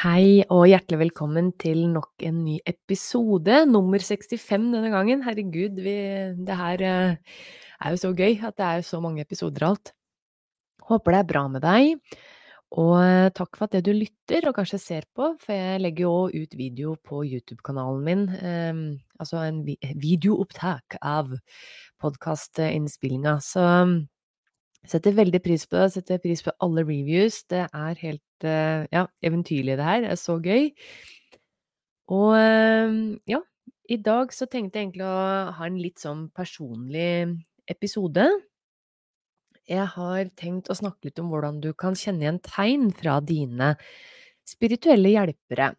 Hei og hjertelig velkommen til nok en ny episode, nummer 65 denne gangen. Herregud, vi, det her eh, er jo så gøy at det er så mange episoder alt. Håper det er bra med deg, og eh, takk for at du lytter og kanskje ser på, for jeg legger jo ut video på YouTube-kanalen min, Um, altså en videoopptak av podkastinnspillinga, så Setter veldig pris på det, setter pris på alle reviews. Det er helt uh, ja, eventyrlig, det her. Det er så gøy. Og uh, ja, i dag så tenkte jeg egentlig å ha en litt sånn personlig episode. Jeg har tenkt å snakke litt om hvordan du kan kjenne igjen tegn fra dine spirituelle hjelpere.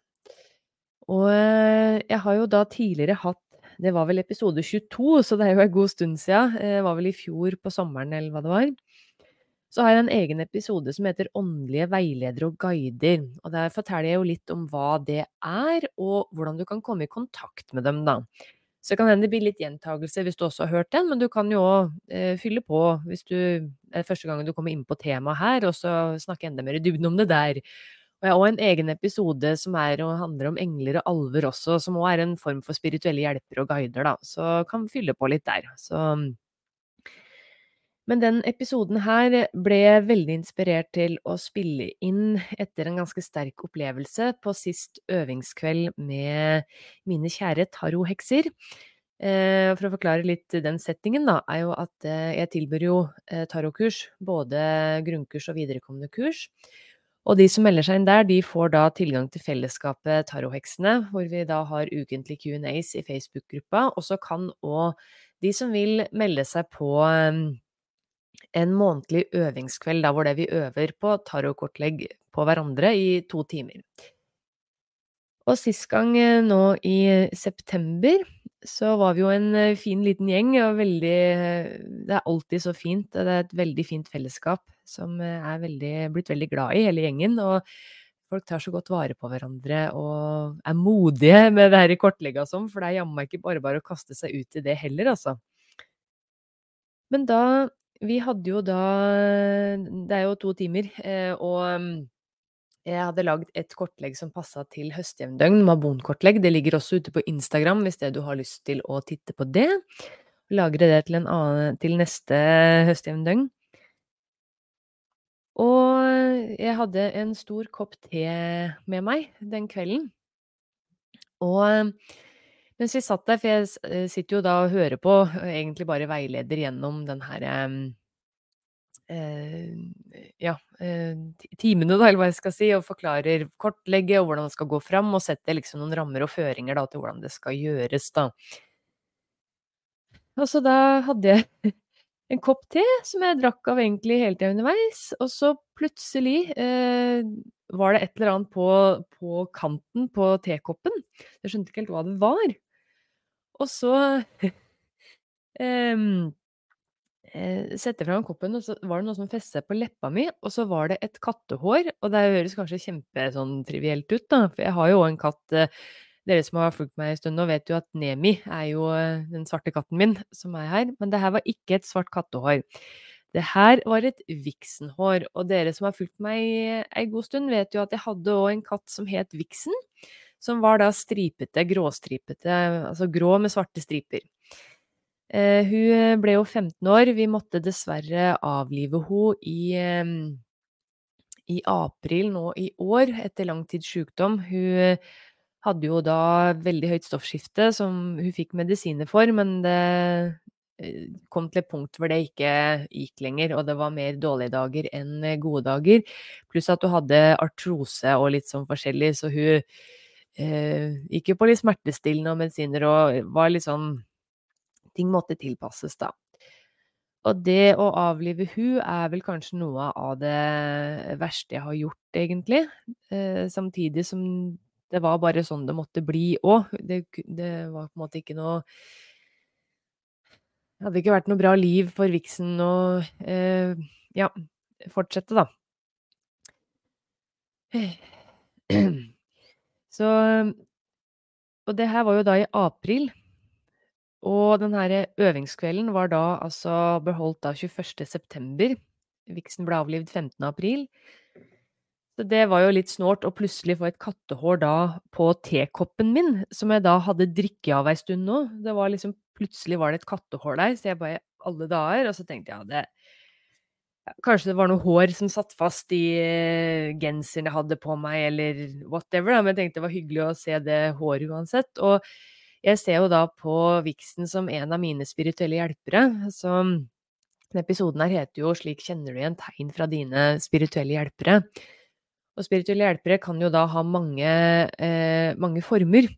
Og uh, jeg har jo da tidligere hatt det var vel episode 22, så det er jo en god stund siden. Det var vel i fjor på sommeren, eller hva det var så har jeg en egen episode som heter Åndelige veiledere og guider. Og der forteller jeg jo litt om hva det er, og hvordan du kan komme i kontakt med dem, da. Så det kan hende det blir litt gjentagelse hvis du også har hørt den, men du kan jo òg eh, fylle på hvis du er første gangen du kommer inn på temaet her, og så snakke enda mer i dybden om det der. Og jeg har òg en egen episode som er handler om engler og alver også, som òg er en form for spirituelle hjelpere og guider, da. Så kan fylle på litt der. Så men den episoden her ble veldig inspirert til å spille inn etter en ganske sterk opplevelse på sist øvingskveld med mine kjære tarohekser. Eh, for å forklare litt den settingen, da, er jo at eh, jeg tilbyr jo tarokurs, tarotkurs, både grunnkurs og viderekommende kurs. Og de som melder seg inn der, de får da tilgang til fellesskapet Taroheksene, hvor vi da har ukentlige Q&As i Facebook-gruppa. Og så kan òg de som vil melde seg på en månedlig øvingskveld der hvor det vi øver på tarotkortlegg på hverandre i to timer. Og sist gang eh, nå i september så var vi jo en eh, fin liten gjeng, og veldig Det er alltid så fint. Det er et veldig fint fellesskap som er veldig, blitt veldig glad i, hele gjengen. Og folk tar så godt vare på hverandre og er modige med det her i kortlegga og sånn, for det er jammen ikke bare bare å kaste seg ut i det heller, altså. Men da vi hadde jo da Det er jo to timer, eh, og jeg hadde lagd et kortlegg som passa til høstjevndøgn, Mabon-kortlegg. Det ligger også ute på Instagram hvis det du har lyst til å titte på det. Lagre det til, annen, til neste høstjevndøgn. Og jeg hadde en stor kopp te med meg den kvelden. Og mens vi satt der, for jeg eh, sitter jo da og hører på, egentlig bare veileder gjennom den her eh, ja, eh, timene, da, eller hva jeg skal si, og forklarer kortlegget og hvordan det skal gå fram, og setter liksom noen rammer og føringer da, til hvordan det skal gjøres, da. Og så da hadde jeg en kopp te som jeg drakk av egentlig hele tida underveis, og så plutselig eh, var det et eller annet på, på kanten på tekoppen. Jeg skjønte ikke helt hva det var. Og så um, setter fram koppen, og så var det noe som festet på leppa mi, og så var det et kattehår. Og det høres kanskje kjempetrivielt sånn ut, da, for jeg har jo en katt eh, Dere som har fulgt meg en stund nå, vet jo at Nemi er jo eh, den svarte katten min som er her. Men det her var ikke et svart kattehår. Det her var et viksenhår, og dere som har fulgt meg ei god stund, vet jo at jeg hadde òg en katt som het Viksen som var da stripete, gråstripete, altså grå med svarte striper. Eh, hun eh, ble jo 15 år. Vi måtte dessverre avlive henne i, eh, i april nå i år, etter lang tids sykdom. Hun eh, hadde jo da veldig høyt stoffskifte, som hun fikk medisiner for, men det kom til et punkt hvor det ikke gikk lenger, og det var mer dårlige dager enn gode dager. Pluss at hun hadde artrose og litt sånn forskjellig, så hun eh, gikk på litt smertestillende og medisiner og var litt sånn Ting måtte tilpasses, da. Og det å avlive hun er vel kanskje noe av det verste jeg har gjort, egentlig. Eh, samtidig som det var bare sånn det måtte bli òg. Det, det, var på en måte ikke noe Det hadde ikke vært noe bra liv for Vixen å eh, ja, fortsette, da. Så Og det her var jo da i april. Og den her øvingskvelden var da altså beholdt da 21. september. Vixen ble avlivd 15. april. Så det var jo litt snålt å plutselig få et kattehår da på tekoppen min, som jeg da hadde drikke av ei stund nå. Det var liksom Plutselig var det et kattehår der, så jeg bare Alle dager. Og så tenkte jeg ja, det Kanskje det var noe hår som satt fast i uh, genseren jeg hadde på meg, eller whatever, da. Men jeg tenkte det var hyggelig å se det håret uansett. Og jeg ser jo da på Vixen som en av mine spirituelle hjelpere. Så denne episoden her heter jo 'Slik kjenner du igjen tegn fra dine spirituelle hjelpere'. Og spirituelle hjelpere kan jo da ha mange, eh, mange former.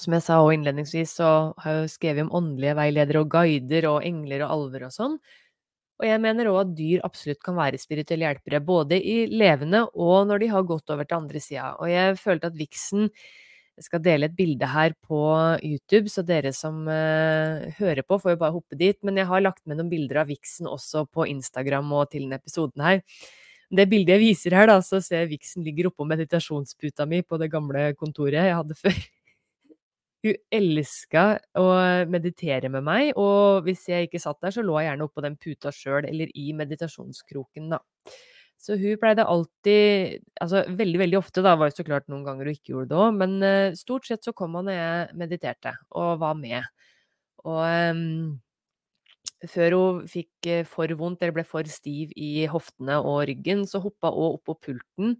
Som jeg sa òg innledningsvis, så har jeg jo skrevet om åndelige veiledere og guider og engler og alver og sånn. Og jeg mener òg at dyr absolutt kan være spirituelle hjelpere, både i levende og når de har gått over til andre sida. Og jeg følte at Vixen Jeg skal dele et bilde her på YouTube, så dere som uh, hører på, får jo bare hoppe dit. Men jeg har lagt med noen bilder av Vixen også på Instagram og til denne episoden her. Det bildet jeg viser her, da, så ser jeg Vixen ligger oppå meditasjonsputa mi på det gamle kontoret jeg hadde før. Hun elska å meditere med meg, og hvis jeg ikke satt der, så lå jeg gjerne oppå den puta sjøl, eller i meditasjonskroken, da. Så hun pleide alltid Altså veldig, veldig ofte, da, var jo så klart noen ganger hun ikke gjorde det òg, men uh, stort sett så kom hun når jeg mediterte, og var med. Og um, før hun fikk eh, for vondt eller ble for stiv i hoftene og ryggen, så hoppa hun opp på pulten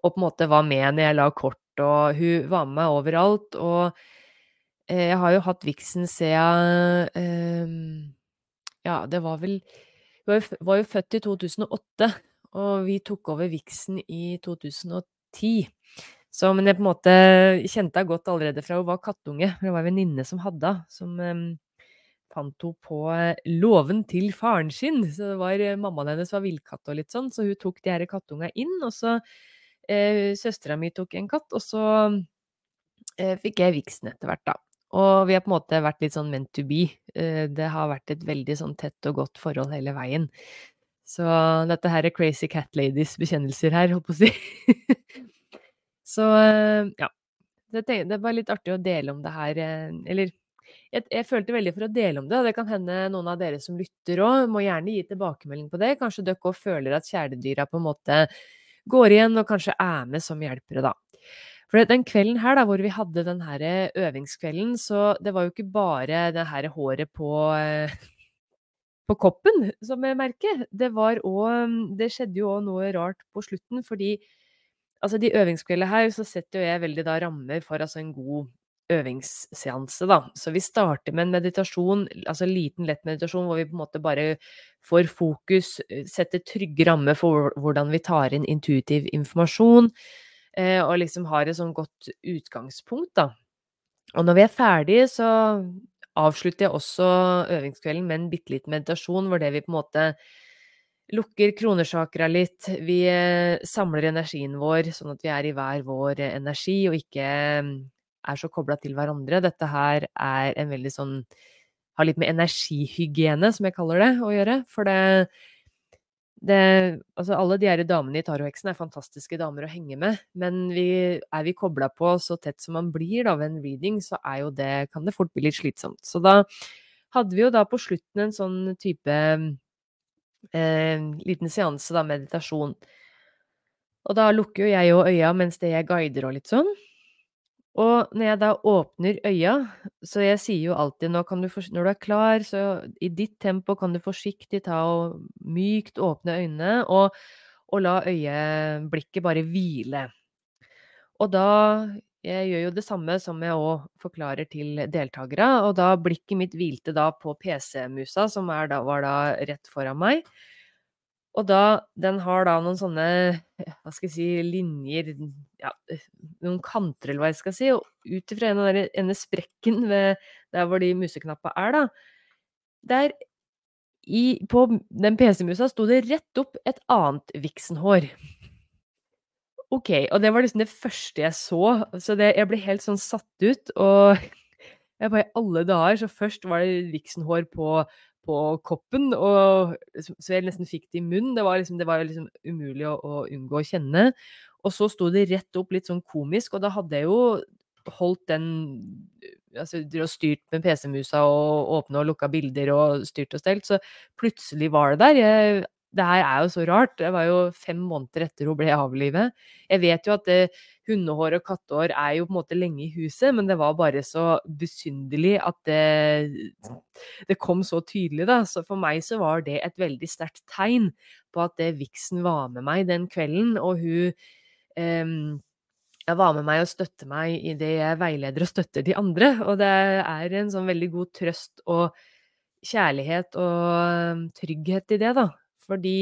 og på en måte var med når jeg la kort, og hun var med meg overalt. Og eh, jeg har jo hatt viksen siden eh, Ja, det var vel Hun var jo, født i 2008, og vi tok over viksen i 2010. Så, men jeg på en måte kjente henne godt allerede fra hun var kattunge. Det var en venninne som hadde henne, som eh, fant henne på eh, låven til faren sin. Så det var eh, mammaen hennes var villkatt og litt sånn, så hun tok de her kattunga inn. Og så eh, søstera mi tok en katt, og så eh, fikk jeg viksen etter hvert, da. Og vi har på en måte vært litt sånn meant to be. Eh, det har vært et veldig sånn tett og godt forhold hele veien. Så dette her er Crazy Cat Ladies bekjennelser her, holdt på å si. så eh, ja. Det, det var litt artig å dele om det her, eller jeg, jeg, følte veldig for å dele om det, og det kan hende noen av dere som lytter òg, må gjerne gi tilbakemelding på det. Kanskje dere òg føler at kjæledyra på en måte går igjen, og kanskje er med som hjelpere, da. For den kvelden her, da, hvor vi hadde den her øvingskvelden, så det var jo ikke bare det her håret på eh, på koppen, som jeg merker. Det var òg Det skjedde jo òg noe rart på slutten, fordi altså de øvingskveldene her, så setter jo jeg veldig da rammer for altså en god øvingsseanse, da. Så vi starter med en meditasjon, altså liten, lett meditasjon, hvor vi på en måte bare får fokus, eh, setter trygge rammer for hvordan vi tar inn intuitiv informasjon, eh, og liksom har et sånn godt utgangspunkt, da. Og når vi er ferdige, så avslutter jeg også øvingskvelden med en bitte liten meditasjon, hvor det vi på en måte lukker kronesjakra litt, vi eh, samler energien vår, sånn at vi er i hver vår energi, og ikke er så kobla til hverandre. Dette her er en veldig sånn Har litt med energihygiene, som jeg kaller det, å gjøre. For det, det Altså, alle de her damene i Taroheksen er fantastiske damer å henge med, men vi, er vi kobla på så tett som man blir da ved en reading, så er jo det Kan det fort bli litt slitsomt. Så da hadde vi jo da på slutten en sånn type eh, liten seanse, da, meditasjon. Og da lukker jo jeg jo øya mens det jeg guider og litt sånn. Og når jeg da åpner øya, så jeg sier jo alltid nå kan du når du er klar, så i ditt tempo kan du forsiktig ta og mykt åpne øynene, og, og la øyeblikket bare hvile. Og da jeg gjør jo det samme som jeg òg forklarer til deltakere, og da blikket mitt hvilte da på PC-musa, som da, var da rett foran meg. Og da Den har da noen sånne, hva skal jeg si, linjer Ja, noen kanter, eller hva jeg skal si. Og ut ifra den der ene sprekken ved der hvor de museknappa er, da Der i På den PC-musa sto det rett opp et annet vixenhår. OK. Og det var liksom det første jeg så, så det jeg ble helt sånn satt ut, og jeg bare I alle dager! Så først var det vixenhår på på koppen, og så jeg nesten fikk det i munnen. Det var liksom, det var liksom umulig å, å, unngå å kjenne. Og så sto det rett opp litt sånn komisk, og da hadde jeg jo holdt den altså styrt med PC-musa og åpna og lukka bilder og styrt og stelt, så plutselig var det der. Jeg det her er jo så rart. Det var jo fem måneder etter hun ble avlivet. Jeg vet jo at det, hundehår og kattehår er jo på en måte lenge i huset, men det var bare så besynderlig at det, det kom så tydelig, da. Så for meg så var det et veldig sterkt tegn på at det Vixen var med meg den kvelden, og hun um, var med meg og støtter meg i det jeg veileder og støtter de andre. Og det er en sånn veldig god trøst og kjærlighet og trygghet i det, da. Fordi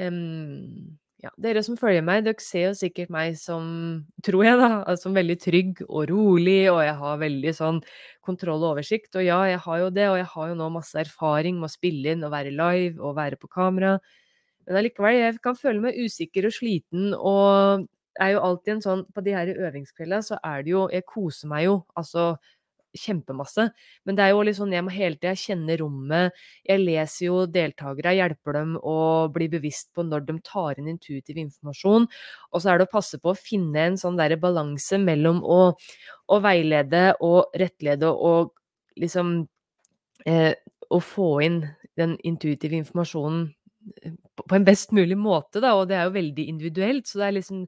um, ja, dere som følger meg, dere ser jo sikkert meg som, tror jeg, da, som veldig trygg og rolig, og jeg har veldig sånn kontroll og oversikt. Og ja, jeg har jo det, og jeg har jo nå masse erfaring med å spille inn og være live og være på kamera. Men allikevel, jeg kan føle meg usikker og sliten, og er jo alltid en sånn På de her øvingskveldene så er det jo Jeg koser meg jo, altså kjempemasse. Men det er jo sånn, jeg må hele tida kjenne rommet. Jeg leser jo deltakere, hjelper dem å bli bevisst på når de tar inn intuitiv informasjon. Og så er det å passe på å finne en sånn derre balanse mellom å, å, veilede og rettlede og liksom eh, Å få inn den intuitive informasjonen eh, på en best mulig måte, da. Og det er jo veldig individuelt, så det er liksom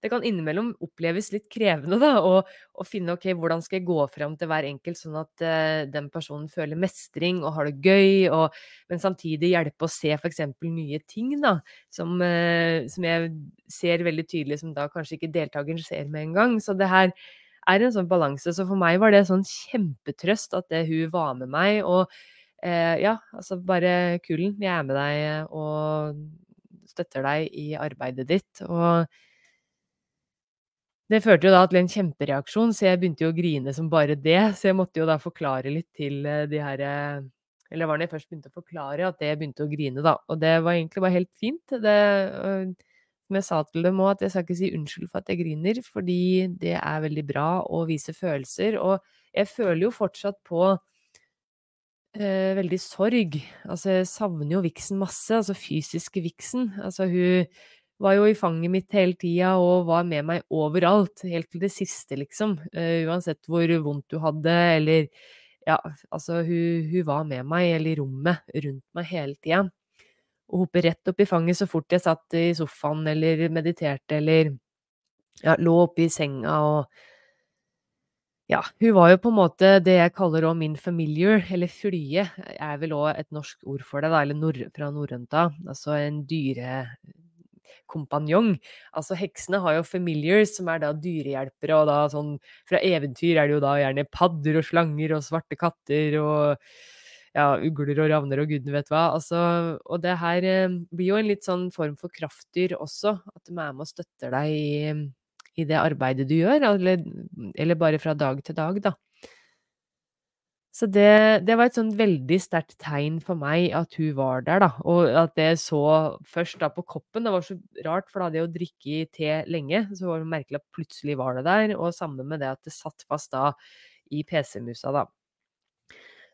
det kan innimellom oppleves litt krevende da, å, å, finne ok, hvordan skal jeg gå fram til hver enkelt, sånn at uh, den personen føler mestring og har det gøy, og, men samtidig hjelpe å se f.eks. nye ting da, som, uh, som, jeg ser veldig tydelig, som da kanskje ikke deltakeren ser med en gang. Så det her er en sånn balanse. Så for meg var det sånn kjempetrøst at det, hun var med meg. og Eh, ja, altså bare kulen. Jeg er med deg og støtter deg i arbeidet ditt. og det førte jo da til en kjempereaksjon, så jeg begynte jo å grine som bare det. Så jeg måtte jo da forklare litt til eh, de her eh, Eller var det jeg først begynte å forklare at jeg begynte å grine, da. Og det var egentlig bare helt fint. Det, som jeg sa til dem òg, at jeg skal ikke si unnskyld for at jeg griner, fordi det er veldig bra å vise følelser. Og jeg føler jo fortsatt på eh, veldig sorg. Altså, jeg savner jo viksen masse, altså fysiske viksen. Altså, hun var jo i fanget mitt hele tida og var med meg overalt, helt til det siste, liksom. Uh, uansett hvor vondt du hadde, eller Ja, altså, hun, hun var med meg, eller i rommet rundt meg hele tida. Og hoppe rett opp i fanget så fort jeg satt i sofaen eller mediterte eller ja, lå oppe i senga og ja, hun var jo på en måte det jeg kaller òg min familiar, eller flye, er vel òg et norsk ord for det, da, eller nord, fra norrønt av. Altså en dyre kompanjong. Altså heksene har jo familiars, som er da dyrehjelpere, og da sånn Fra eventyr er det jo da gjerne padder og slanger og svarte katter og ja, ugler og ravner og gudene vet hva. Altså, og det her eh, blir jo en litt sånn form for kraftdyr også, at de er med og støtter deg i, i det arbeidet du gjør, eller, eller bare fra dag til dag, da. Så det, det var et sånn veldig sterkt tegn for meg at hun var der, da. Og at det så først da på koppen Det var så rart, for da hadde jeg jo drikket te lenge. Så var det merkelig at plutselig var det der. Og sammen med det at det satt fast da i PC-musa, da.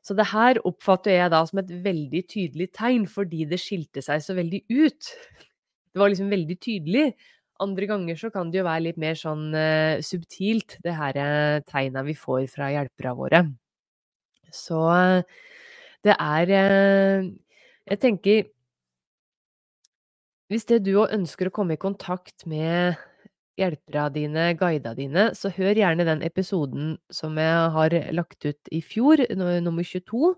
Så det her oppfatter jeg da som et veldig tydelig tegn, fordi det skilte seg så veldig ut. Det var liksom veldig tydelig. Andre ganger så kan det jo være litt mer sånn uh, subtilt, det her uh, tegna vi får fra hjelperne våre. Så det er eh, Jeg tenker Hvis det du òg ønsker å komme i kontakt med hjelperne dine, guida dine, så hør gjerne den episoden som jeg har lagt ut i fjor, nummer 22.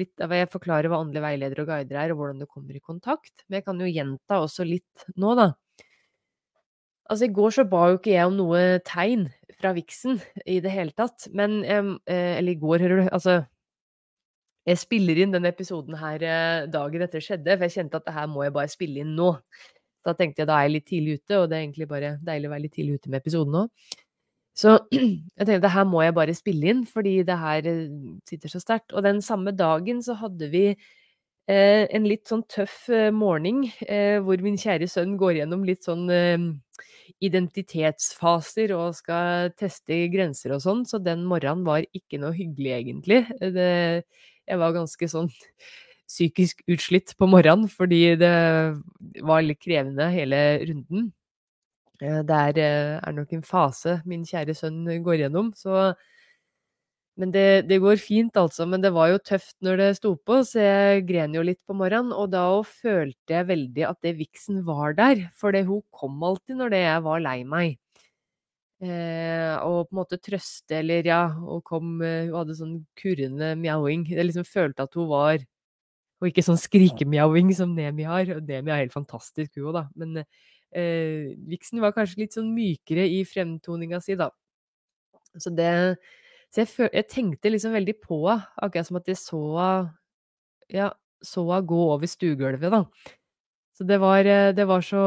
Litt av jeg forklarer hva åndelige veiledere og guider er, og hvordan du kommer i kontakt. Men jeg kan jo gjenta også litt nå, da. Altså, i går så ba jo ikke jeg om noe tegn fra viksen i det hele tatt. Men eh, Eller i går, hører du. Altså Jeg spiller inn denne episoden her eh, dagen etter skjedde, for jeg kjente at det her må jeg bare spille inn nå. Da tenkte jeg da er jeg litt tidlig ute, og det er egentlig bare deilig å være litt tidlig ute med episoden nå. Så jeg tenkte det her må jeg bare spille inn, fordi det her eh, sitter så sterkt. Og den samme dagen så hadde vi eh, en litt sånn tøff eh, morgen, eh, hvor min kjære sønn går gjennom litt sånn identitetsfaser og skal teste grenser og sånn, så den morgenen var ikke noe hyggelig, egentlig. Det, jeg var ganske sånn psykisk utslitt på morgenen, fordi det var litt krevende hele runden. Eh, det er, eh, er nok en fase min kjære sønn går gjennom, så men det, det, går fint, altså. Men det var jo tøft når det sto på, så jeg gren jo litt på morgenen. Og da følte jeg veldig at det viksen var der, for det, hun kom alltid når det jeg var lei meg. Eh, og på en måte trøste, eller ja, og kom Hun hadde sånn kurrende mjauing. Jeg liksom følte at hun var Og ikke sånn skrikemjauing som Nemi har. Og Nemi er helt fantastisk, hun òg, da. Men eh, viksen var kanskje litt sånn mykere i fremtoninga si, da. Så det så jeg, føl, jeg tenkte liksom veldig på henne, akkurat som at jeg så henne ja, så henne gå over stuegulvet, da. Så det var, eh, det var så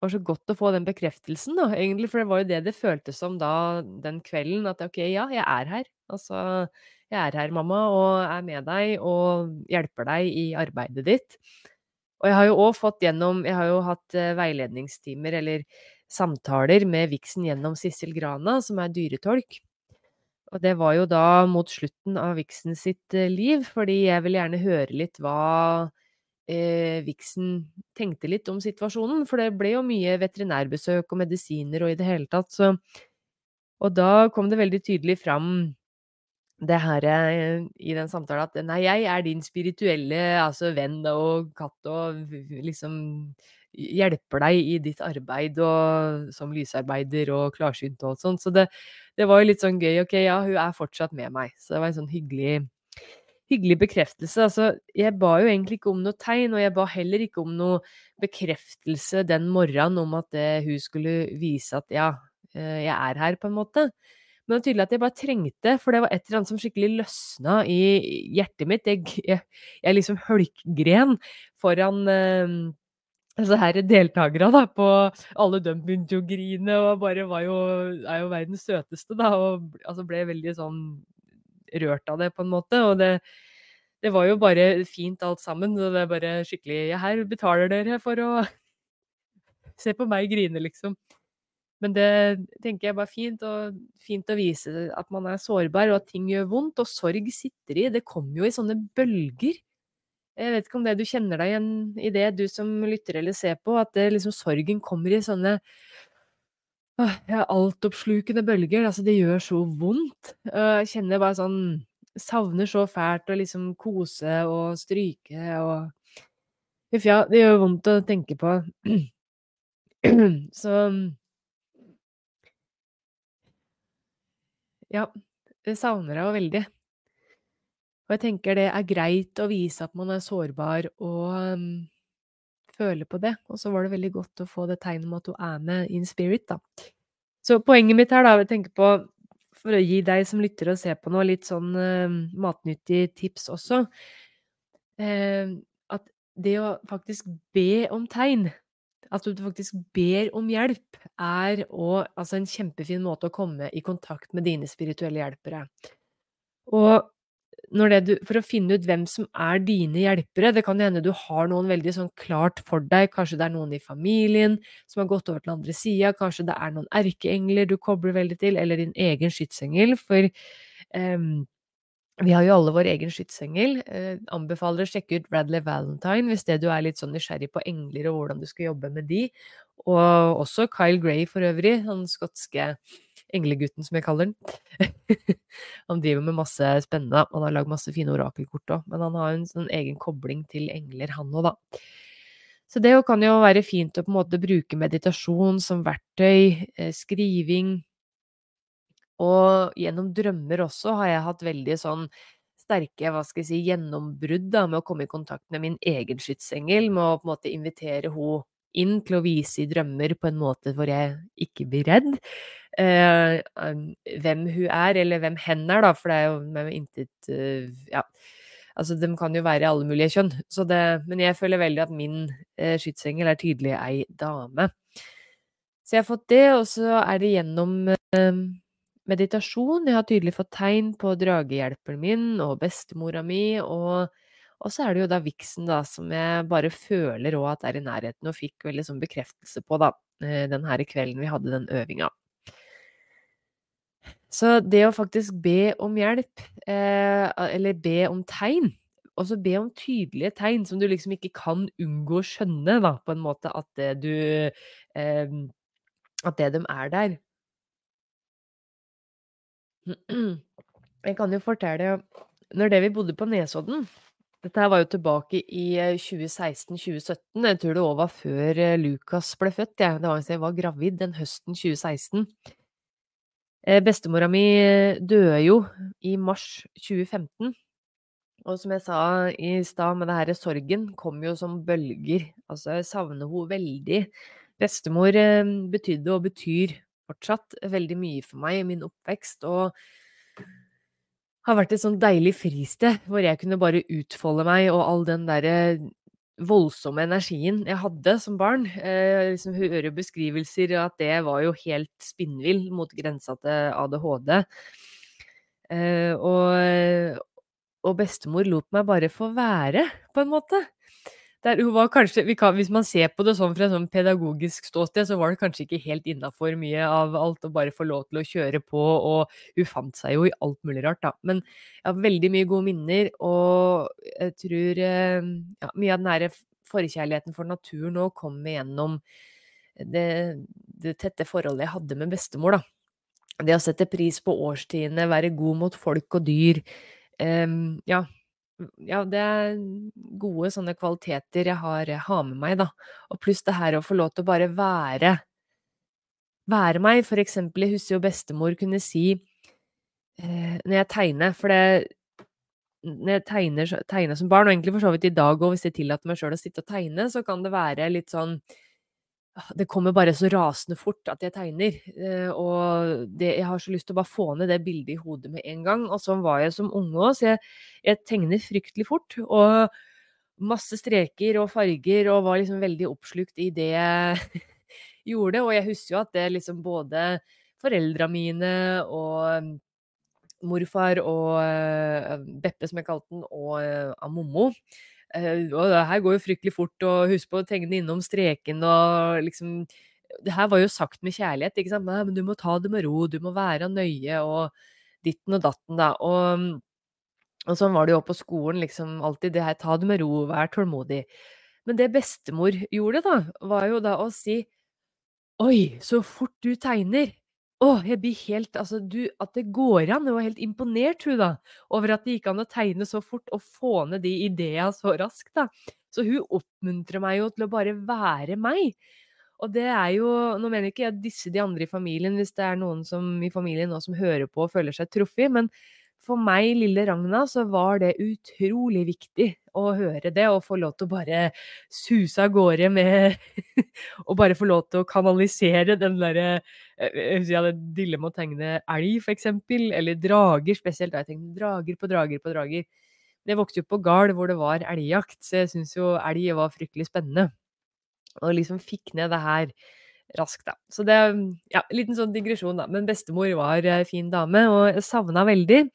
var så godt å få den bekreftelsen, da, egentlig, for det var jo det det føltes som da den kvelden, at ok, ja, jeg er her. Altså, jeg er her, mamma, og er med deg og hjelper deg i arbeidet ditt. Og jeg har jo òg fått gjennom Jeg har jo hatt eh, veiledningstimer, eller samtaler, med Vixen gjennom Sissel Grana, som er dyretolk. Og det var jo da mot slutten av Vixen sitt eh, liv, fordi jeg vil gjerne høre litt hva eh, Vixen tenkte litt om situasjonen. For det ble jo mye veterinærbesøk og medisiner og i det hele tatt, så Og da kom det veldig tydelig fram det her eh, i den samtalen at nei, jeg er din spirituelle altså venn og katt og liksom hjelper deg i ditt arbeid og som lysarbeider og klarsynt og sånn. Så det, det, var jo litt sånn gøy. Ok, ja, hun er fortsatt med meg. Så det var en sånn hyggelig, hyggelig bekreftelse. Altså, jeg ba jo egentlig ikke om noe tegn, og jeg ba heller ikke om noe bekreftelse den morgenen om at det, hun skulle vise at ja, eh, jeg er her, på en måte. Men det var tydelig at jeg bare trengte, for det var et eller annet som skikkelig løsna i hjertet mitt. Jeg, jeg, jeg liksom hølkgren foran eh, så her deltakere da, på Alle de begynte jo å grine og bare var jo, er jo verdens søteste, da. Og altså ble veldig sånn rørt av det, på en måte. Og det, det var jo bare fint alt sammen. Og det er bare skikkelig Ja, her betaler dere for å se på meg grine, liksom. Men det tenker jeg bare fint, og fint å vise at man er sårbar, og at ting gjør vondt. Og sorg sitter i. Det kommer jo i sånne bølger. Jeg vet ikke om det du kjenner deg igjen i det, du som lytter eller ser på, at det, liksom, sorgen kommer i sånne åh, ja, altoppslukende bølger. Altså, det gjør så vondt. Jeg kjenner bare sånn Savner så fælt å liksom kose og stryke og Huff, ja, det gjør vondt å tenke på. Så Ja, jeg savner deg jo veldig. Og jeg tenker det er greit å vise at man er sårbar og um, føle på det. Og så var det veldig godt å få det tegnet med at hun er med in spirit, da. Så poenget mitt her, da, jeg tenker på for å gi deg som lytter og ser på noe, litt sånn uh, matnyttig tips også, uh, at det å faktisk be om tegn, at du faktisk ber om hjelp, er å, altså en kjempefin måte å komme i kontakt med dine spirituelle hjelpere. Og du, for å finne ut hvem som er dine hjelpere. Det kan hende du har noen veldig sånn klart for deg. Kanskje det er noen i familien som har gått over til andre sida. Kanskje det er noen erkeengler du kobler veldig til, eller din egen skytsengel. For um, vi har jo alle vår egen skytsengel. Eh, anbefaler å sjekke ut Radley Valentine hvis det du er litt sånn nysgjerrig på engler og hvordan du skal jobbe med de. Og også Kyle Gray for øvrig, han skotske englegutten, som jeg kaller den. han driver med masse spennende, han har lagd masse fine orakelkort òg, men han har en sånn egen kobling til engler, han òg, da. Så det kan jo være fint å på en måte bruke meditasjon som verktøy, eh, skriving, og gjennom drømmer også har jeg hatt veldig sånn sterke hva skal jeg si, gjennombrudd da, med å komme i kontakt med min egen skytsengel, med å på en måte invitere henne inn til å vise i drømmer på en måte hvor jeg ikke blir redd. eh, hvem hun er, eller hvem hen er, da, for det er jo med intet uh, Ja. Altså, de kan jo være i alle mulige kjønn, så det Men jeg føler veldig at min uh, skytsengel er tydelig ei dame. Så jeg har fått det, og så er det gjennom meditasjon. Jeg har tydelig fått tegn på dragehjelperen min og bestemora mi, og, og så er det jo da viksen, da, som jeg bare føler òg at er i nærheten, og fikk veldig sånn bekreftelse på, da, eh, den her kvelden vi hadde den øvinga. Så det å faktisk be om hjelp, eh, eller be om tegn, og så be om tydelige tegn som du liksom ikke kan unngå å skjønne, da, på en måte, at det du eh, At det de er der. Jeg kan jo fortelle Når det vi bodde på Nesodden Dette her var jo tilbake i 2016-2017. Eh, jeg tror det òg var før eh, Lukas ble født, Ja. Det var jeg var gravid den høsten 2016. Eh, bestemora mi døde jo i mars 2015. Og som jeg sa i stad, med det her sorgen kom jo som bølger. Altså, jeg savner henne veldig. Bestemor betydde og betyr fortsatt veldig mye for meg i min oppvekst, og har vært et sånn deilig fristed hvor jeg kunne bare utfolde meg, og all den derre voldsomme energien jeg hadde som barn. Eh, liksom hører beskrivelser at det var jo helt spinnvill mot grensa til ADHD. Eh, og, og bestemor lot meg bare få være, på en måte. Der hun var kanskje, kan, Hvis man ser på det sånn fra et sånn pedagogisk ståsted, så var det kanskje ikke helt innafor mye av alt å bare få lov til å kjøre på, og hun fant seg jo i alt mulig rart, da. Men jeg har veldig mye gode minner, og jeg tror eh, ja, mye av den nære forkjærligheten for naturen òg kommer gjennom det, det tette forholdet jeg hadde med bestemor, da. Det å sette pris på årstidene, være god mot folk og dyr. Um, ja, ja, det er gode sånne kvaliteter jeg har, har med meg, da. Og pluss det her å få lov til å bare være være meg. For eksempel, jeg husker jo bestemor kunne si eh, når jeg tegner For det når jeg tegner, tegner, som barn, og egentlig for så vidt i dag òg, hvis jeg tillater meg sjøl å sitte og tegne, så kan det være litt sånn det kommer bare så rasende fort at jeg tegner. Eh, og det, jeg har så lyst til å bare få ned det bildet i hodet med en gang. Og sånn var jeg som unge òg, så jeg, jeg, tegner fryktelig fort. Og masse streker og farger, og var liksom veldig oppslukt i det jeg gjorde. Og jeg husker jo at det liksom både foreldra mine og morfar og uh, Beppe, som jeg kalte den, og uh, Amommo Eh, og det her går jo fryktelig fort, og husk på å tegne innom streken og liksom Det her var jo sagt med kjærlighet, ikke sant. Men du må ta det med ro, du må være nøye og ditten og datten, da. Og, og sånn var det jo på skolen, liksom alltid. Det her, ta det med ro, vær tålmodig. Men det bestemor gjorde, da, var jo da å si Oi, så fort du tegner! Å, jeg blir helt Altså, du At det går an. Jeg var helt imponert, hun, da, over at det gikk an å tegne så fort og få ned de ideene så raskt, da. Så hun oppmuntrer meg jo til å bare være meg. Og det er jo Nå mener ikke jeg disse de andre i familien, hvis det er noen som, i familien nå som hører på og føler seg truffet, men for meg, lille Ragna, så var det utrolig viktig å høre det, og få lov til å bare suse av gårde med Og bare få lov til å kanalisere den derre eh, jeg hadde dille med å tegne elg, eksempel, eller drager, spesielt da jeg tenkte drager på drager på drager. Jeg vokste jo på gard hvor det var elgjakt, så jeg syns jo elg var fryktelig spennende. Og liksom fikk ned det her raskt, da. Så det Ja, en liten sånn digresjon, da. Men bestemor var ei fin dame, og jeg savna veldig.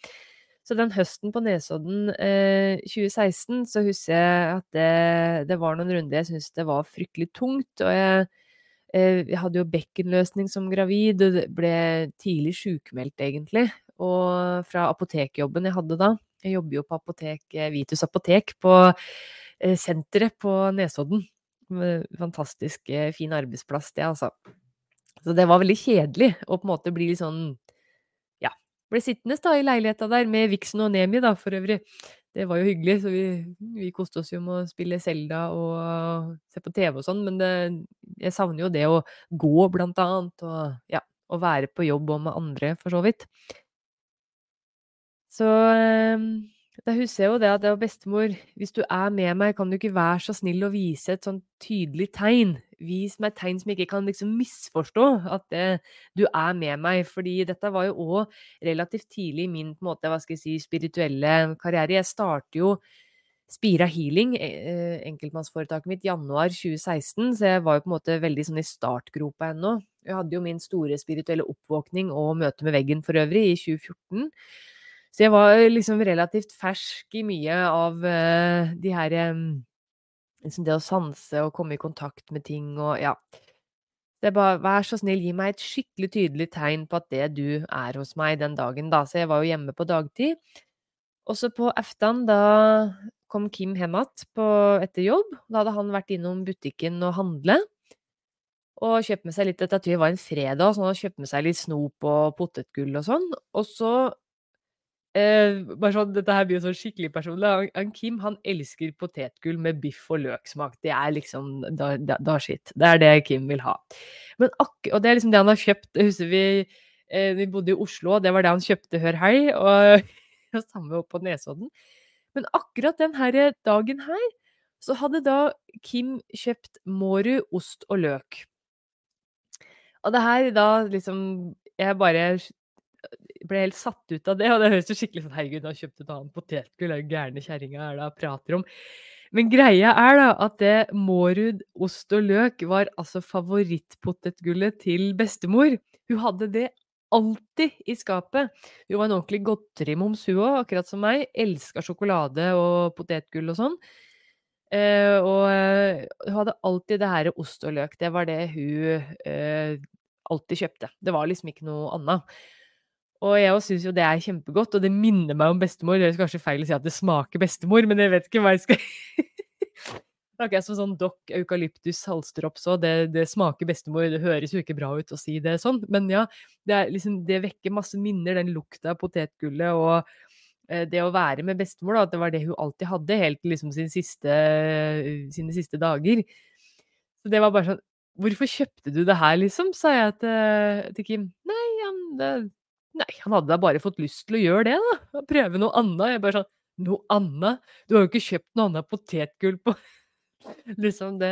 Så den høsten på Nesodden eh, 2016, så husker jeg at det, det var noen runder jeg syntes det var fryktelig tungt. Og jeg, eh, jeg hadde jo bekkenløsning som gravid, og ble tidlig sjukmeldt, egentlig. Og fra apotekjobben jeg hadde da. Jeg jobber jo på apotek, eh, Vitus apotek på eh, senteret på Nesodden. Fantastisk eh, fin arbeidsplass, det, altså. Så det var veldig kjedelig å på en måte bli litt sånn Ja, ble sittende da i leiligheta der med Vixen og Nemi, da, for øvrig. Det var jo hyggelig, så vi, vi koste oss jo med å spille Selda og se på TV og sånn, men det, jeg savner jo det å gå, blant annet, og ja, å være på jobb og med andre, for så vidt. Så Da husker jeg jo det at det var bestemor Hvis du er med meg, kan du ikke være så snill å vise et sånn tydelig tegn? Vis meg tegn som jeg ikke kan liksom misforstå at det, du er med meg. Fordi dette var jo òg relativt tidlig i min på måte, hva skal jeg si, spirituelle karriere. Jeg starter jo Spira Healing, eh, enkeltmannsforetaket mitt, januar 2016, så jeg var jo på en måte veldig sånn i startgropa ennå. Jeg hadde jo min store spirituelle oppvåkning og møte med veggen for øvrig i 2014. Så jeg var liksom relativt fersk i mye av uh, de her um, Det å sanse og komme i kontakt med ting og ja. Det er bare, Vær så snill, gi meg et skikkelig tydelig tegn på at det du er hos meg den dagen, da. Så jeg var jo hjemme på dagtid. Også på aftan, da kom Kim hjem igjen etter jobb. Da hadde han vært innom butikken og handle. Og kjøpt med seg litt Dette var en fredag, så han hadde kjøpt med seg litt snop og potetgull og sånn. Og så Eh, bare sånn, Dette her blir jo sånn skikkelig personlig. Han, han Kim han elsker potetgull med biff og løksmak. Det er liksom da, da, da shit. Det er det Kim vil ha. Men ak og det er liksom det han har kjøpt. Husker vi eh, vi bodde i Oslo, og det var det han kjøpte hør hei. Og, og samme opp på Nesodden. Men akkurat den her dagen her, så hadde da Kim kjøpt Mårud ost og løk. Og det her da liksom Jeg bare ble helt satt ut av det, og det høres jo skikkelig sånn Herregud, nå har kjøpt et annet potetgull, er jo gærne kjerringa er det hun prater om? Men greia er da at det Mårud ost og løk var altså favorittpotetgullet til bestemor. Hun hadde det alltid i skapet. Hun var en ordentlig godterimoms, hun òg, akkurat som meg. Elska sjokolade og potetgull og sånn. Uh, og uh, hun hadde alltid det her ost og løk. Det var det hun uh, alltid kjøpte. Det var liksom ikke noe annet. Og jeg syns jo det er kjempegodt, og det minner meg om bestemor. Det er kanskje feil å si at det smaker bestemor, men jeg vet ikke hva jeg skal Snakker jeg som sånn dokk eukalyptus halsdrops òg, det, det, smaker bestemor. Det høres jo ikke bra ut å si det sånn, men ja. Det, liksom, det vekker masse minner, den lukta av potetgullet og eh, det å være med bestemor, da, at det var det hun alltid hadde, helt til liksom sin siste, sine siste dager. Så det var bare sånn Hvorfor kjøpte du det her, liksom? sa jeg til, til Kim. Nei, han, det, Nei, han hadde da bare fått lyst til å gjøre det, da. Prøve noe annet. Jeg bare sånn Noe annet? Du har jo ikke kjøpt noe annet potetgull på Liksom, det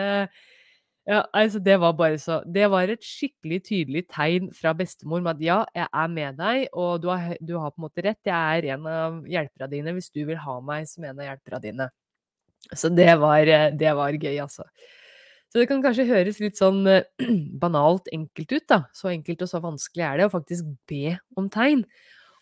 Ja, altså, det var bare så Det var et skikkelig tydelig tegn fra bestemor med at ja, jeg er med deg, og du har, du har på en måte rett. Jeg er en av hjelperne dine hvis du vil ha meg som en av hjelperne dine. Så det var, det var gøy, altså. Så det kan kanskje høres litt sånn eh, banalt enkelt ut, da. Så enkelt og så vanskelig er det å faktisk be om tegn.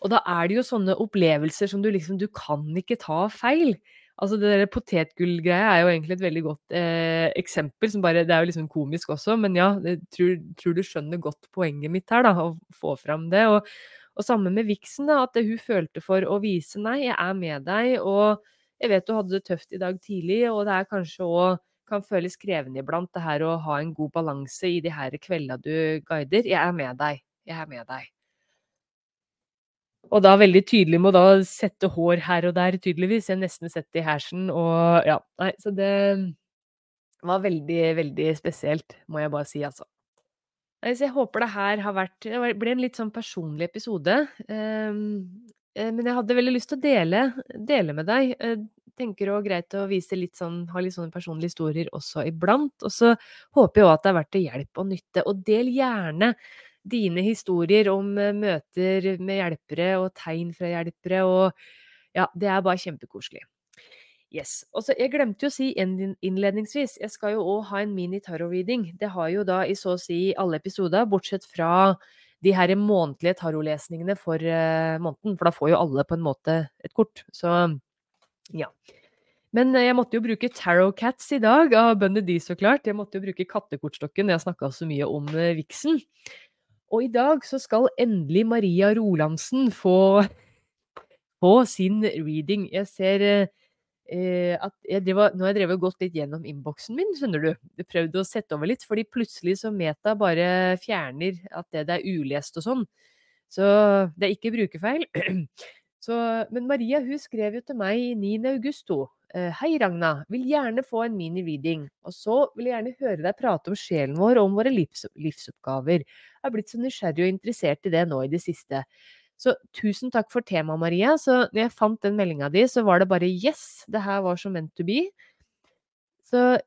Og da er det jo sånne opplevelser som du liksom Du kan ikke ta feil. Altså det der potetgullgreia er jo egentlig et veldig godt eh, eksempel. som bare, Det er jo liksom komisk også, men ja, jeg tror, tror, du skjønner godt poenget mitt her, da. Å få fram det. Og, og sammen med viksen, da. At det hun følte for å vise nei, jeg er med deg, og jeg vet du hadde det tøft i dag tidlig, og det er kanskje òg kan føles krevende iblant, det her å ha en god balanse i de her kveldene du guider. Jeg er med deg. Jeg er med deg. Og da veldig tydelig med å da sette hår her og der, tydeligvis. Jeg har nesten sett det i hersen, og ja. Nei, så det var veldig, veldig spesielt, må jeg bare si, altså. Nei, så jeg håper det her har vært Det ble en litt sånn personlig episode. Um, men jeg hadde veldig lyst til å dele, dele med deg eh, tenker det er greit å vise litt sånn, ha litt sånne personlige historier også iblant. Og så håper jeg òg at det har vært til hjelp og nytte. Og del gjerne dine historier om eh, møter med hjelpere og tegn fra hjelpere. Og ja, det er bare kjempekoselig. Yes. Og så, Jeg glemte jo å si innledningsvis, jeg skal jo òg ha en mini-tarot-reading. Det har jo da i så å si alle episoder, bortsett fra de her månedlige tarotlesningene for uh, måneden. For da får jo alle på en måte et kort. Så ja. Men eh, jeg måtte jo bruke Tarot Cats i dag, av Bundy så klart. Jeg måtte jo bruke kattekortstokken, jeg snakka så mye om eh, viksen. Og i dag så skal endelig Maria Rolandsen få, få sin reading. Jeg ser eh, at jeg drev, Nå har jeg drevet gått litt gjennom innboksen min, skjønner du. Jeg prøvde å sette over litt, fordi plutselig så Meta bare fjerner at det, det er ulest og sånn. Så det er ikke brukerfeil. Så, men Maria hun skrev jo til meg 9. august. Eh, Hei, Ragna. Vil gjerne få en mini-reading. Og så vil jeg gjerne høre deg prate om sjelen vår og om våre livs livsoppgaver. Jeg er blitt så nysgjerrig og interessert i det nå i det siste. Så tusen takk for temaet, Maria. Så når jeg fant den meldinga di, så var det bare yes, det her var så meant to be. Så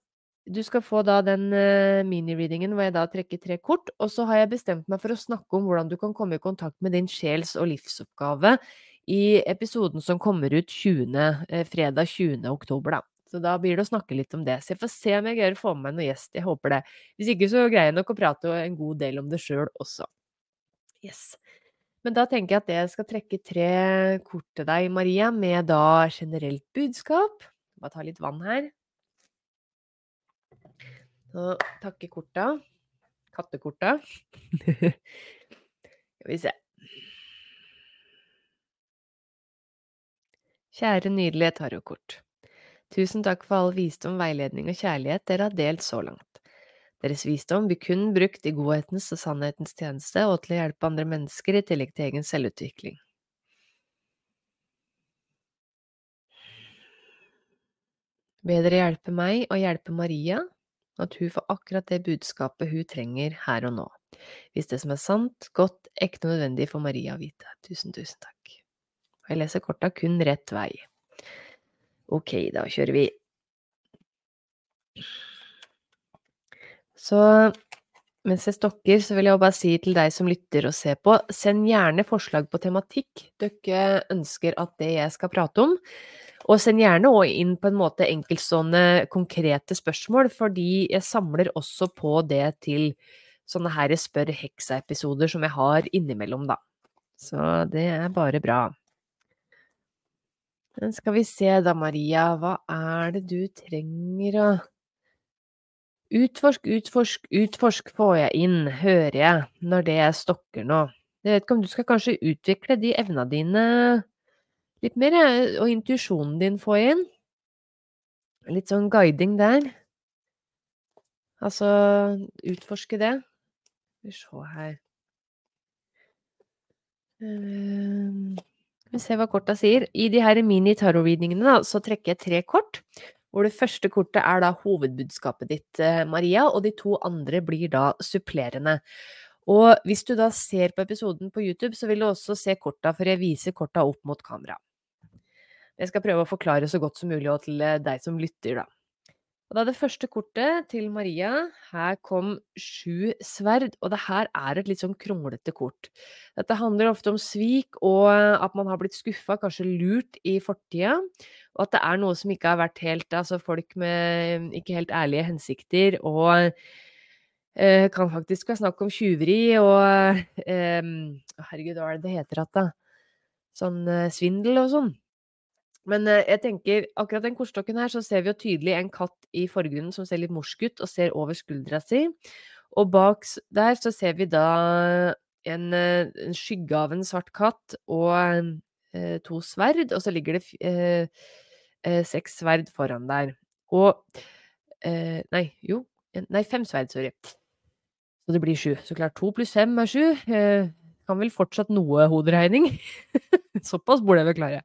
du skal få da den uh, mini-readingen hvor jeg da trekker tre kort, og så har jeg bestemt meg for å snakke om hvordan du kan komme i kontakt med din sjels- og livsoppgave i episoden som kommer ut 20, eh, fredag 20. oktober, da. Så da blir det å snakke litt om det. Så jeg får se om jeg greier å få med meg noen gjest. Jeg håper det. Hvis ikke så greier jeg nok å prate en god del om det sjøl også. Yes. Men da tenker jeg at jeg skal trekke tre kort til deg, Maria, med da generelt budskap. Bare ta litt vann her. Så takke korta. Kattekorta. Skal vi se. Kjære nydelige tarotkort. Tusen takk for all visdom, veiledning og kjærlighet dere har delt så langt. Deres visdom blir kun brukt i godhetens og sannhetens tjeneste og til å hjelpe andre mennesker i tillegg til egen selvutvikling. Be dere hjelpe meg og hjelpe Maria, at hun får akkurat det budskapet hun trenger her og nå. Hvis det som er sant, godt, ekte og nødvendig for Maria å vite. Tusen, tusen takk. Og jeg leser korta kun rett vei. Ok, da kjører vi. Så mens jeg stokker, så vil jeg bare si til deg som lytter og ser på, send gjerne forslag på tematikk dere ønsker at det jeg skal prate om. Og send gjerne òg inn på en måte enkeltstående konkrete spørsmål, fordi jeg samler også på det til sånne her spør heksa-episoder som jeg har innimellom, da. Så det er bare bra. Men skal vi se da, Maria, hva er det du trenger å Utforsk, utforsk, utforsk får jeg inn, hører jeg, når det stokker nå. Jeg vet ikke om du skal kanskje utvikle de evna dine litt mer, og intuisjonen din få inn? Litt sånn guiding der. Altså, utforske det. Skal vi se her uh, vi ser hva korta sier. I de her mini-tarot-readingene så trekker jeg tre kort. Hvor det første kortet er da hovedbudskapet ditt, eh, Maria, og de to andre blir da supplerende. Og hvis du da ser på episoden på YouTube, så vil du også se korta, for jeg viser korta opp mot kamera. Jeg skal prøve å forklare så godt som mulig til eh, deg som lytter, da. Og da det første kortet til Maria, her kom sju sverd, og det her er et litt sånn kronglete kort. Dette handler ofte om svik og at man har blitt skuffa, kanskje lurt i fortida, og at det er noe som ikke har vært helt Altså folk med ikke helt ærlige hensikter og eh, kan faktisk være snakk om tjuveri og eh, Herregud, hva er det det heter igjen, da? Sånn eh, svindel og sånn. Men eh, jeg tenker, akkurat den kortstokken her, så ser vi jo tydelig en katt i forgrunnen som ser litt morsk ut og ser over skuldra si. Og bak der så ser vi da en, eh, en skygge av en svart katt og eh, to sverd, og så ligger det eh, eh, seks sverd foran der. Og Nei, jo. Nei, fem sverd, sorry. Så det blir sju. Så klart, to pluss fem er sju. kan vel fortsatt noe hoderegning. Såpass burde jeg vel klare.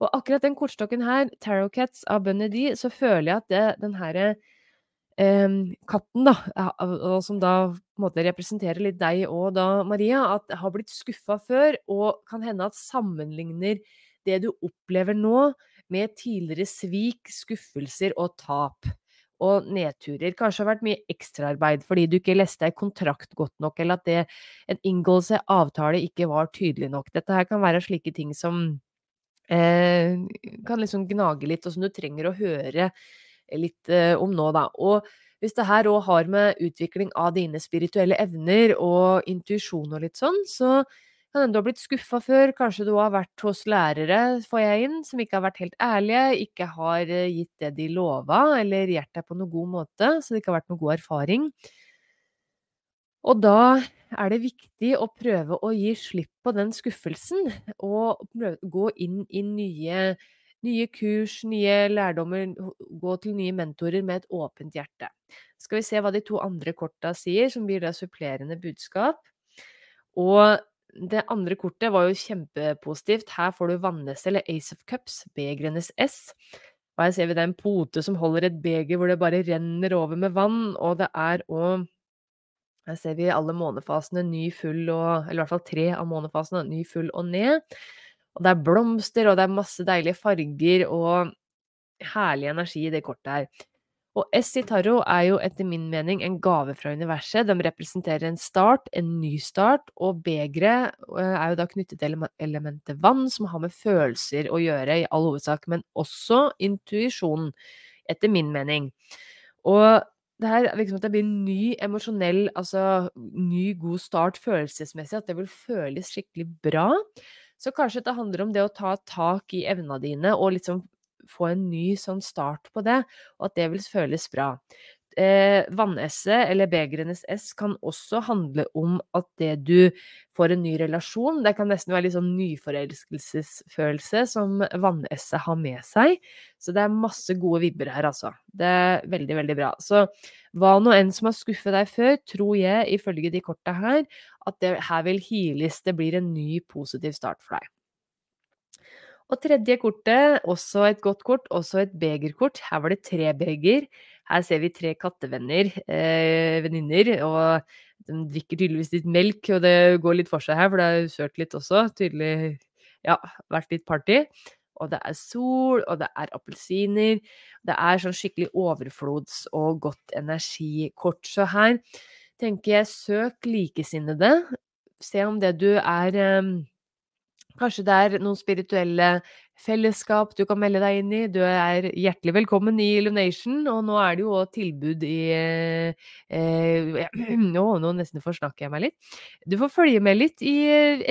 Og akkurat den kortstokken her, Tarot Cats av Bunny D, så føler jeg at det, den herre eh, katten, da, og som da på en måte representerer litt deg og da Maria, at har blitt skuffa før, og kan hende at sammenligner det du opplever nå, med tidligere svik, skuffelser og tap. Og nedturer. Kanskje har vært mye ekstraarbeid fordi du ikke leste ei kontrakt godt nok, eller at det, en inngåelse avtale ikke var tydelig nok. Dette her kan være slike ting som kan liksom gnage litt, og som du trenger å høre litt eh, om nå, da. Og hvis det her òg har med utvikling av dine spirituelle evner og intuisjon og litt sånn, så kan hende du har blitt skuffa før, kanskje du har vært hos lærere, får jeg inn, som ikke har vært helt ærlige, ikke har eh, gitt det de lova, eller gjort deg på noen god måte, så det ikke har vært noen god erfaring. Og da er det viktig å prøve å gi slipp på den skuffelsen, og gå inn i nye, nye, kurs, nye lærdommer, gå til nye mentorer med et åpent hjerte. Skal vi se hva de to andre korta sier, som blir da supplerende budskap. Og det andre kortet var jo kjempepositivt. Her får du vannesse, eller Ace of Cups, begrenes S. Og her ser vi det er en pote som holder et beger hvor det bare renner over med vann, og det er òg Her ser vi alle månefasene, ny, full og Eller i hvert fall tre av månefasene, ny, full og ned. Og det er blomster, og det er masse deilige farger og herlig energi i det kortet her. Og S i tarot er jo etter min mening en gave fra universet. De representerer en start, en ny start, og begeret eh, er jo da knyttet til elementet vann, som har med følelser å gjøre i all hovedsak, men også intuisjon, etter min mening. Og det her virker som at det blir en ny emosjonell, altså ny god start følelsesmessig, at det vil føles skikkelig bra. Så kanskje det handler om det å ta tak i evnene dine og liksom få en ny sånn start på det, og at det vil føles bra. Eh, eller begrenes S, kan også handle om at det du får en ny relasjon. Det kan nesten være litt sånn nyforelskelsesfølelse som vannesset har med seg. Så det er masse gode vibber her, altså. Det er veldig, veldig bra. Så hva nå enn som har skuffet deg før, tror jeg, ifølge de korta her, at det her vil heales. Det blir en ny positiv start for deg. Og tredje kortet, også et godt kort, også et begerkort. Her var det tre beger. Her ser vi tre kattevenner, eh, venninner, og de drikker tydeligvis litt melk, og det går litt for seg her, for det er sølt litt også. Tydelig, ja, vært litt party. Og det er sol, og det er appelsiner. Det er sånn skikkelig overflods- og godt energikort. Så her tenker jeg søk likesinnede. Se om det du er eh, Kanskje det er noen spirituelle fellesskap du kan melde deg inn i. Du er hjertelig velkommen i Illumination, og nå er det jo òg tilbud i eh, eh, Nå, nå nesten forsnakker jeg meg litt. Du får følge med litt i,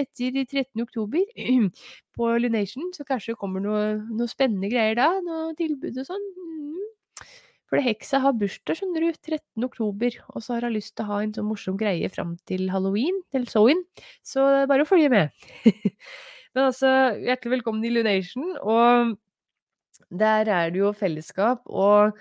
etter 13. oktober på Lunation, så kanskje kommer noe, noe spennende greier da. Noe tilbud og sånn. Mm. For heksa har bursdag, skjønner du, 13. oktober, og så har hun lyst til å ha en sånn morsom greie fram til halloween, til Sowin, så bare å følge med. Men altså, hjertelig velkommen i Lunation, og der er det jo fellesskap, og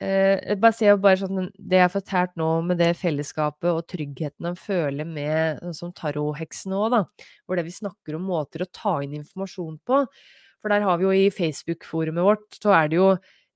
eh, bare se bare sånn Det jeg har fortalt nå med det fellesskapet og tryggheten han føler med sånn som tarotheksen òg, da, hvor det vi snakker om måter å ta inn informasjon på. For der har vi jo i Facebook-forumet vårt, så er det jo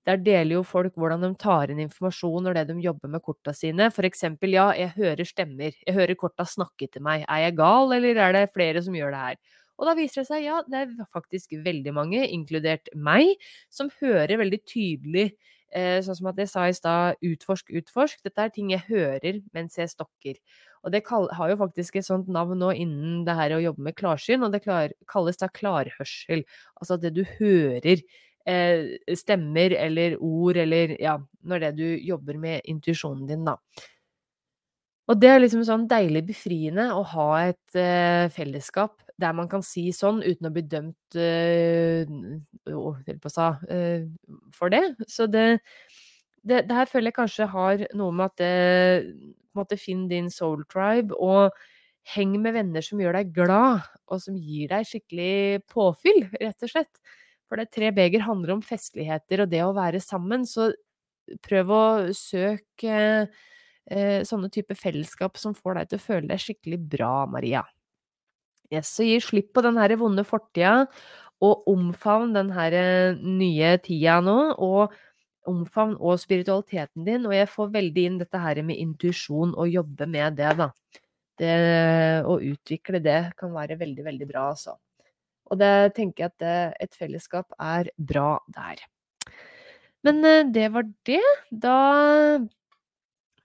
der deler jo folk hvordan de tar inn informasjon når det de jobber med korta sine. For eksempel, ja, jeg hører stemmer, jeg hører korta snakke til meg. Er jeg gal, eller er det flere som gjør det her? Og da viser det seg, ja, det er faktisk veldig mange, inkludert meg, som hører veldig tydelig eh, Sånn som at jeg sa i stad, utforsk, utforsk. Dette er ting jeg hører mens jeg stokker. Og det har jo faktisk et sånt navn nå innen det her å jobbe med klarsyn, og det kalles da klarhørsel. Altså at det du hører eh, stemmer eller ord eller ja, når det du jobber med intuisjonen din, da. Og det er liksom sånn deilig befriende å ha et eh, fellesskap der man kan si sånn uten å bli dømt eh, på sa, øh, for det. Så det, det, det, her føler jeg kanskje har noe med at det måtte finne din soul tribe, og heng med venner som gjør deg glad, og som gir deg skikkelig påfyll, rett og slett. For det tre beger handler om festligheter og det å være sammen, så prøv å søke eh, sånne type fellesskap som får deg til å føle deg skikkelig bra, Maria. Yes, så gi slipp på den her vonde fortida, og omfavn den her eh, nye tida nå, og omfavn og spiritualiteten din, og jeg får veldig inn dette her med intuisjon og jobbe med det, da. Det, å utvikle det kan være veldig, veldig bra, altså. Og det tenker jeg at det, et fellesskap er bra der. Men eh, det var det. Da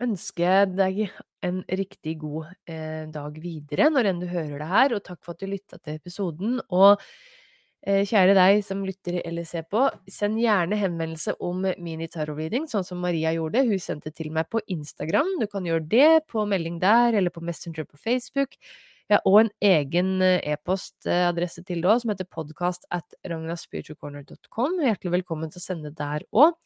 ønsker jeg deg en riktig god eh, dag videre når enn du hører det her, og takk for at du lytta til episoden. Og kjære deg som lytter eller ser på, send gjerne henvendelse om mini-tarot-reading, sånn som Maria gjorde. Hun sendte til meg på Instagram. Du kan gjøre det på melding der, eller på Messenger på Facebook. Ja, og en egen eh, e-postadresse til det òg, som heter podcast at ragnaspiritualcorner.com. Hjertelig velkommen til å sende der òg.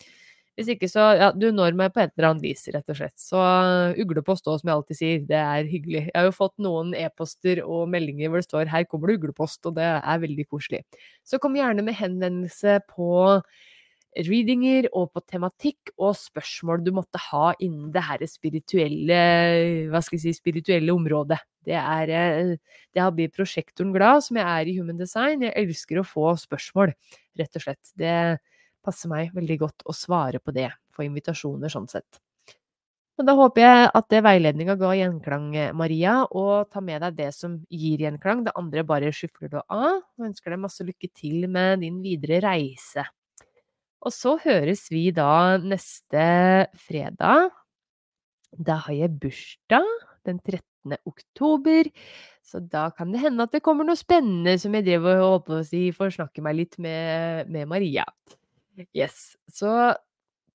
Hvis ikke, så ja, du når meg på et eller annet vis, rett og slett. Så uh, uglepost òg, som jeg alltid sier. Det er hyggelig. Jeg har jo fått noen e-poster og meldinger hvor det står 'her kommer det uglepost', og det er veldig koselig. Så kom gjerne med henvendelse på readinger og på tematikk og spørsmål du måtte ha innen det her spirituelle, hva skal jeg si, spirituelle området. Det er eh, Det har blitt prosjektoren glad, som jeg er i Human Design. Jeg elsker å få spørsmål, rett og slett. Det passer meg veldig godt å svare på det. Få invitasjoner sånn sett. Men da håper jeg at det veiledninga ga gjenklang, Maria, og ta med deg det som gir gjenklang. Det andre bare skyfler du av. Og ønsker deg masse lykke til med din videre reise. Og så høres vi da neste fredag. Da har jeg bursdag den 13. oktober. Så da kan det hende at det kommer noe spennende som jeg driver og håper å si får snakke meg litt med, med Maria. Yes. Så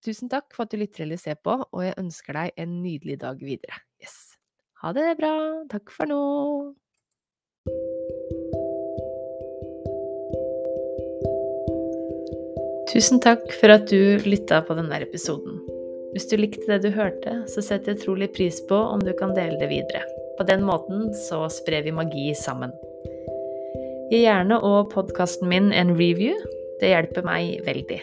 tusen takk for at du lytter eller ser på, og jeg ønsker deg en nydelig dag videre. Yes. Ha det bra. Takk for nå. Tusen takk for at du lytta på denne episoden. Hvis du likte det du hørte, så setter jeg trolig pris på om du kan dele det videre. På den måten så sprer vi magi sammen. Gi gjerne og podkasten min en review. Det hjelper meg veldig.